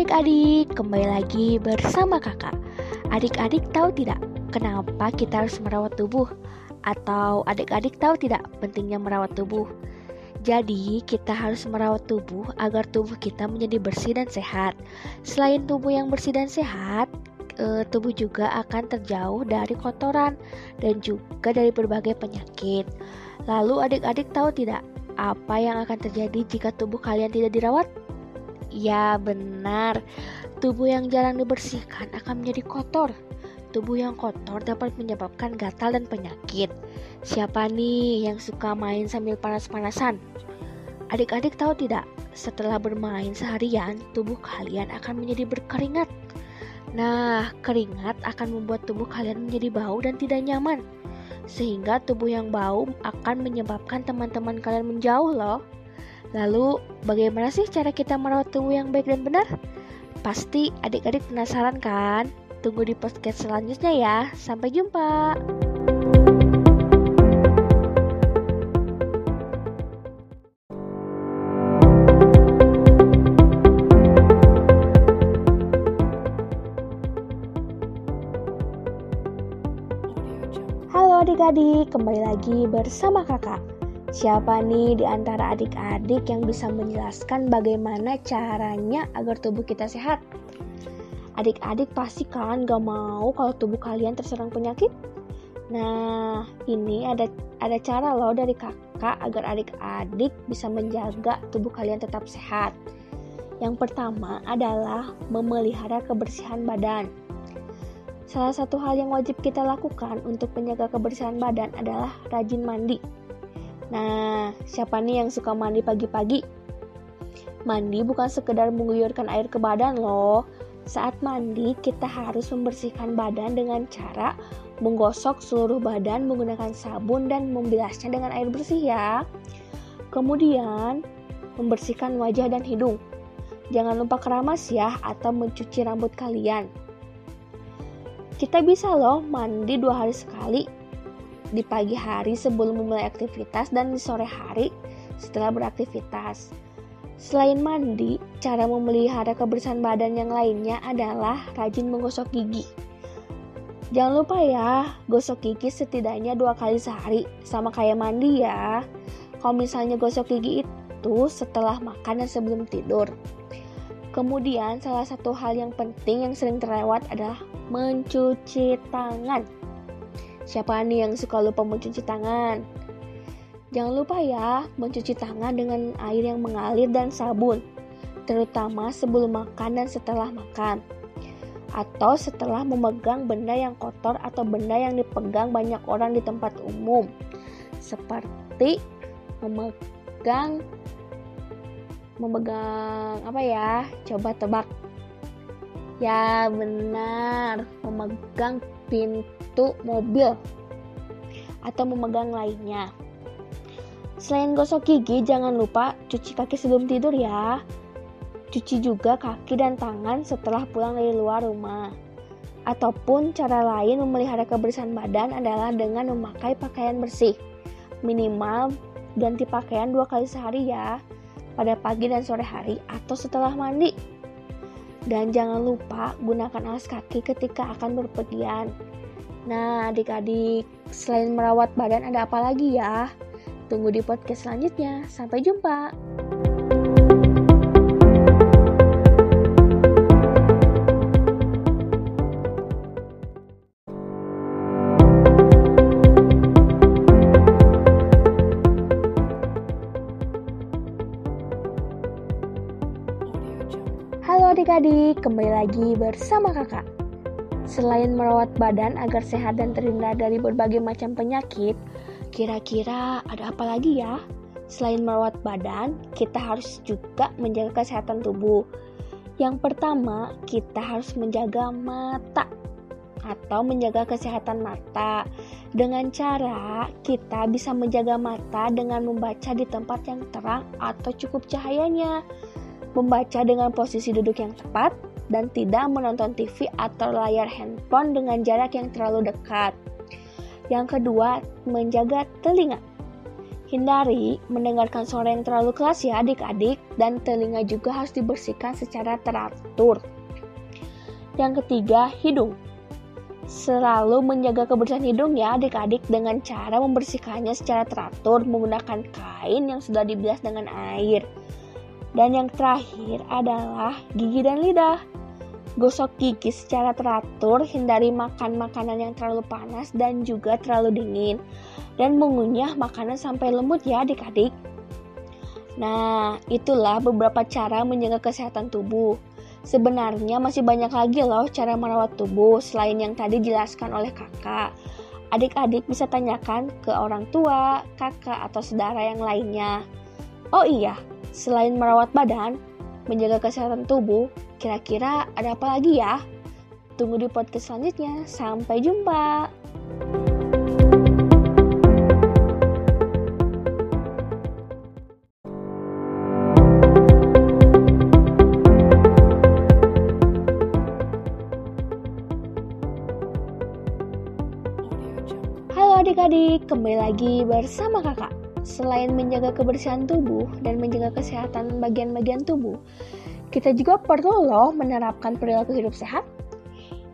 adik-adik, kembali lagi bersama kakak Adik-adik tahu tidak kenapa kita harus merawat tubuh? Atau adik-adik tahu tidak pentingnya merawat tubuh? Jadi, kita harus merawat tubuh agar tubuh kita menjadi bersih dan sehat. Selain tubuh yang bersih dan sehat, eh, tubuh juga akan terjauh dari kotoran dan juga dari berbagai penyakit. Lalu, adik-adik tahu tidak apa yang akan terjadi jika tubuh kalian tidak dirawat? Ya benar, tubuh yang jarang dibersihkan akan menjadi kotor. Tubuh yang kotor dapat menyebabkan gatal dan penyakit. Siapa nih yang suka main sambil panas-panasan? Adik-adik tahu tidak, setelah bermain seharian, tubuh kalian akan menjadi berkeringat. Nah, keringat akan membuat tubuh kalian menjadi bau dan tidak nyaman. Sehingga tubuh yang bau akan menyebabkan teman-teman kalian menjauh loh. Lalu, bagaimana sih cara kita merawat tubuh yang baik dan benar? Pasti adik-adik penasaran kan? Tunggu di podcast selanjutnya ya. Sampai jumpa. Halo adik-adik, kembali lagi bersama kakak. Siapa nih di antara adik-adik yang bisa menjelaskan bagaimana caranya agar tubuh kita sehat? Adik-adik pasti kan gak mau kalau tubuh kalian terserang penyakit? Nah, ini ada ada cara loh dari kakak agar adik-adik bisa menjaga tubuh kalian tetap sehat. Yang pertama adalah memelihara kebersihan badan. Salah satu hal yang wajib kita lakukan untuk menjaga kebersihan badan adalah rajin mandi. Nah, siapa nih yang suka mandi pagi-pagi? Mandi bukan sekedar mengguyurkan air ke badan loh. Saat mandi, kita harus membersihkan badan dengan cara menggosok seluruh badan menggunakan sabun dan membilasnya dengan air bersih ya. Kemudian, membersihkan wajah dan hidung. Jangan lupa keramas ya atau mencuci rambut kalian. Kita bisa loh mandi dua hari sekali di pagi hari sebelum memulai aktivitas dan di sore hari setelah beraktivitas. Selain mandi, cara memelihara kebersihan badan yang lainnya adalah rajin menggosok gigi. Jangan lupa ya, gosok gigi setidaknya dua kali sehari, sama kayak mandi ya. Kalau misalnya gosok gigi itu setelah makan dan sebelum tidur. Kemudian salah satu hal yang penting yang sering terlewat adalah mencuci tangan. Siapa nih yang suka lupa mencuci tangan? Jangan lupa ya, mencuci tangan dengan air yang mengalir dan sabun, terutama sebelum makan dan setelah makan. Atau setelah memegang benda yang kotor atau benda yang dipegang banyak orang di tempat umum. Seperti memegang memegang apa ya? Coba tebak. Ya, benar, memegang pintu mobil atau memegang lainnya. Selain gosok gigi, jangan lupa cuci kaki sebelum tidur ya. Cuci juga kaki dan tangan setelah pulang dari luar rumah. Ataupun cara lain memelihara kebersihan badan adalah dengan memakai pakaian bersih. Minimal ganti pakaian dua kali sehari ya, pada pagi dan sore hari atau setelah mandi. Dan jangan lupa gunakan alas kaki ketika akan berpergian. Nah, adik-adik, selain merawat badan ada apa lagi ya? Tunggu di podcast selanjutnya. Sampai jumpa. Halo adik-adik, kembali lagi bersama kakak. Selain merawat badan agar sehat dan terhindar dari berbagai macam penyakit, kira-kira ada apa lagi ya? Selain merawat badan, kita harus juga menjaga kesehatan tubuh. Yang pertama, kita harus menjaga mata atau menjaga kesehatan mata. Dengan cara kita bisa menjaga mata dengan membaca di tempat yang terang atau cukup cahayanya membaca dengan posisi duduk yang tepat, dan tidak menonton TV atau layar handphone dengan jarak yang terlalu dekat. Yang kedua, menjaga telinga. Hindari mendengarkan suara yang terlalu keras ya adik-adik dan telinga juga harus dibersihkan secara teratur. Yang ketiga, hidung. Selalu menjaga kebersihan hidung ya adik-adik dengan cara membersihkannya secara teratur menggunakan kain yang sudah dibilas dengan air. Dan yang terakhir adalah gigi dan lidah. Gosok gigi secara teratur, hindari makan makanan yang terlalu panas dan juga terlalu dingin. Dan mengunyah makanan sampai lembut ya adik-adik. Nah, itulah beberapa cara menjaga kesehatan tubuh. Sebenarnya masih banyak lagi loh cara merawat tubuh selain yang tadi dijelaskan oleh kakak. Adik-adik bisa tanyakan ke orang tua, kakak, atau saudara yang lainnya. Oh iya, Selain merawat badan, menjaga kesehatan tubuh, kira-kira ada apa lagi ya? Tunggu di podcast selanjutnya. Sampai jumpa. Halo adik-adik, kembali lagi bersama kakak. Selain menjaga kebersihan tubuh dan menjaga kesehatan bagian-bagian tubuh, kita juga perlu loh menerapkan perilaku hidup sehat.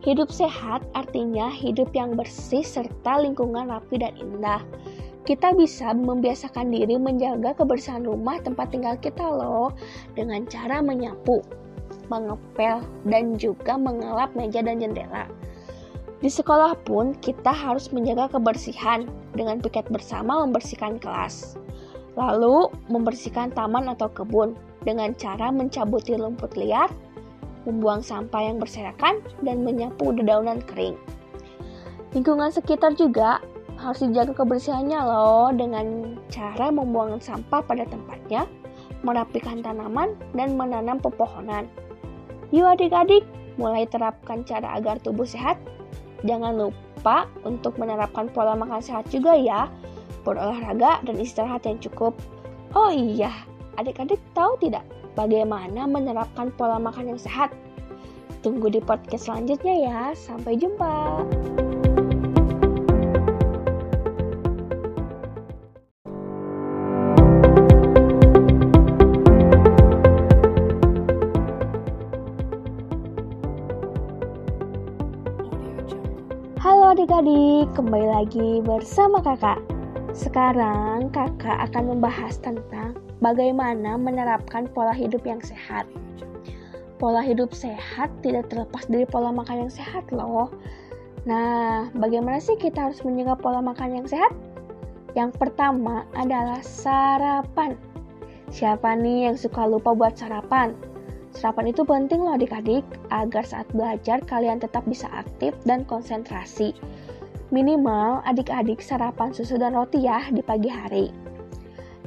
Hidup sehat artinya hidup yang bersih serta lingkungan rapi dan indah. Kita bisa membiasakan diri menjaga kebersihan rumah tempat tinggal kita loh dengan cara menyapu, mengepel, dan juga mengelap meja dan jendela. Di sekolah pun kita harus menjaga kebersihan dengan piket bersama membersihkan kelas. Lalu membersihkan taman atau kebun dengan cara mencabuti rumput liar, membuang sampah yang berserakan, dan menyapu dedaunan kering. Lingkungan sekitar juga harus dijaga kebersihannya loh dengan cara membuang sampah pada tempatnya, merapikan tanaman, dan menanam pepohonan. Yuk adik-adik, mulai terapkan cara agar tubuh sehat Jangan lupa untuk menerapkan pola makan sehat juga ya, berolahraga dan istirahat yang cukup. Oh iya, adik-adik tahu tidak bagaimana menerapkan pola makan yang sehat? Tunggu di podcast selanjutnya ya. Sampai jumpa. Adik-adik, kembali lagi bersama kakak. Sekarang kakak akan membahas tentang bagaimana menerapkan pola hidup yang sehat. Pola hidup sehat tidak terlepas dari pola makan yang sehat loh. Nah, bagaimana sih kita harus menjaga pola makan yang sehat? Yang pertama adalah sarapan. Siapa nih yang suka lupa buat sarapan? Sarapan itu penting loh adik-adik, agar saat belajar kalian tetap bisa aktif dan konsentrasi. Minimal adik-adik sarapan susu dan roti ya di pagi hari.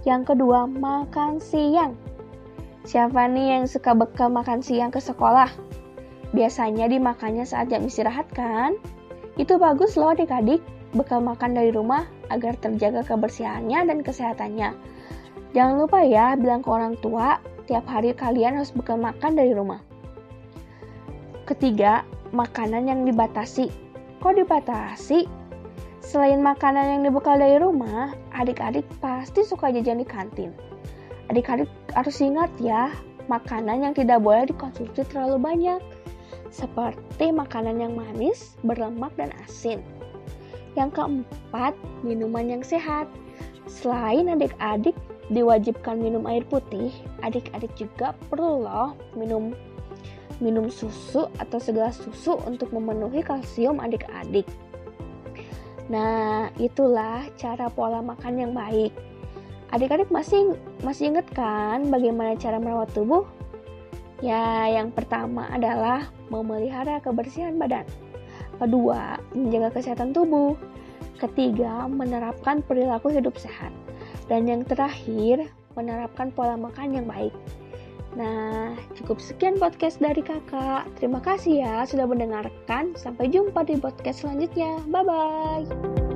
Yang kedua, makan siang. Siapa nih yang suka bekal makan siang ke sekolah? Biasanya dimakannya saat jam istirahat kan? Itu bagus loh adik-adik, bekal makan dari rumah agar terjaga kebersihannya dan kesehatannya. Jangan lupa ya bilang ke orang tua tiap hari kalian harus bekal makan dari rumah. Ketiga, makanan yang dibatasi. Kok dibatasi? Selain makanan yang dibekal dari rumah, adik-adik pasti suka jajan di kantin. Adik-adik harus ingat ya, makanan yang tidak boleh dikonsumsi terlalu banyak, seperti makanan yang manis, berlemak, dan asin. Yang keempat, minuman yang sehat. Selain adik-adik diwajibkan minum air putih, adik-adik juga perlu loh minum minum susu atau segelas susu untuk memenuhi kalsium adik-adik. Nah, itulah cara pola makan yang baik. Adik-adik masih masih ingat kan bagaimana cara merawat tubuh? Ya, yang pertama adalah memelihara kebersihan badan. Kedua, menjaga kesehatan tubuh. Ketiga, menerapkan perilaku hidup sehat. Dan yang terakhir, menerapkan pola makan yang baik. Nah, cukup sekian podcast dari kakak. Terima kasih ya sudah mendengarkan. Sampai jumpa di podcast selanjutnya. Bye bye.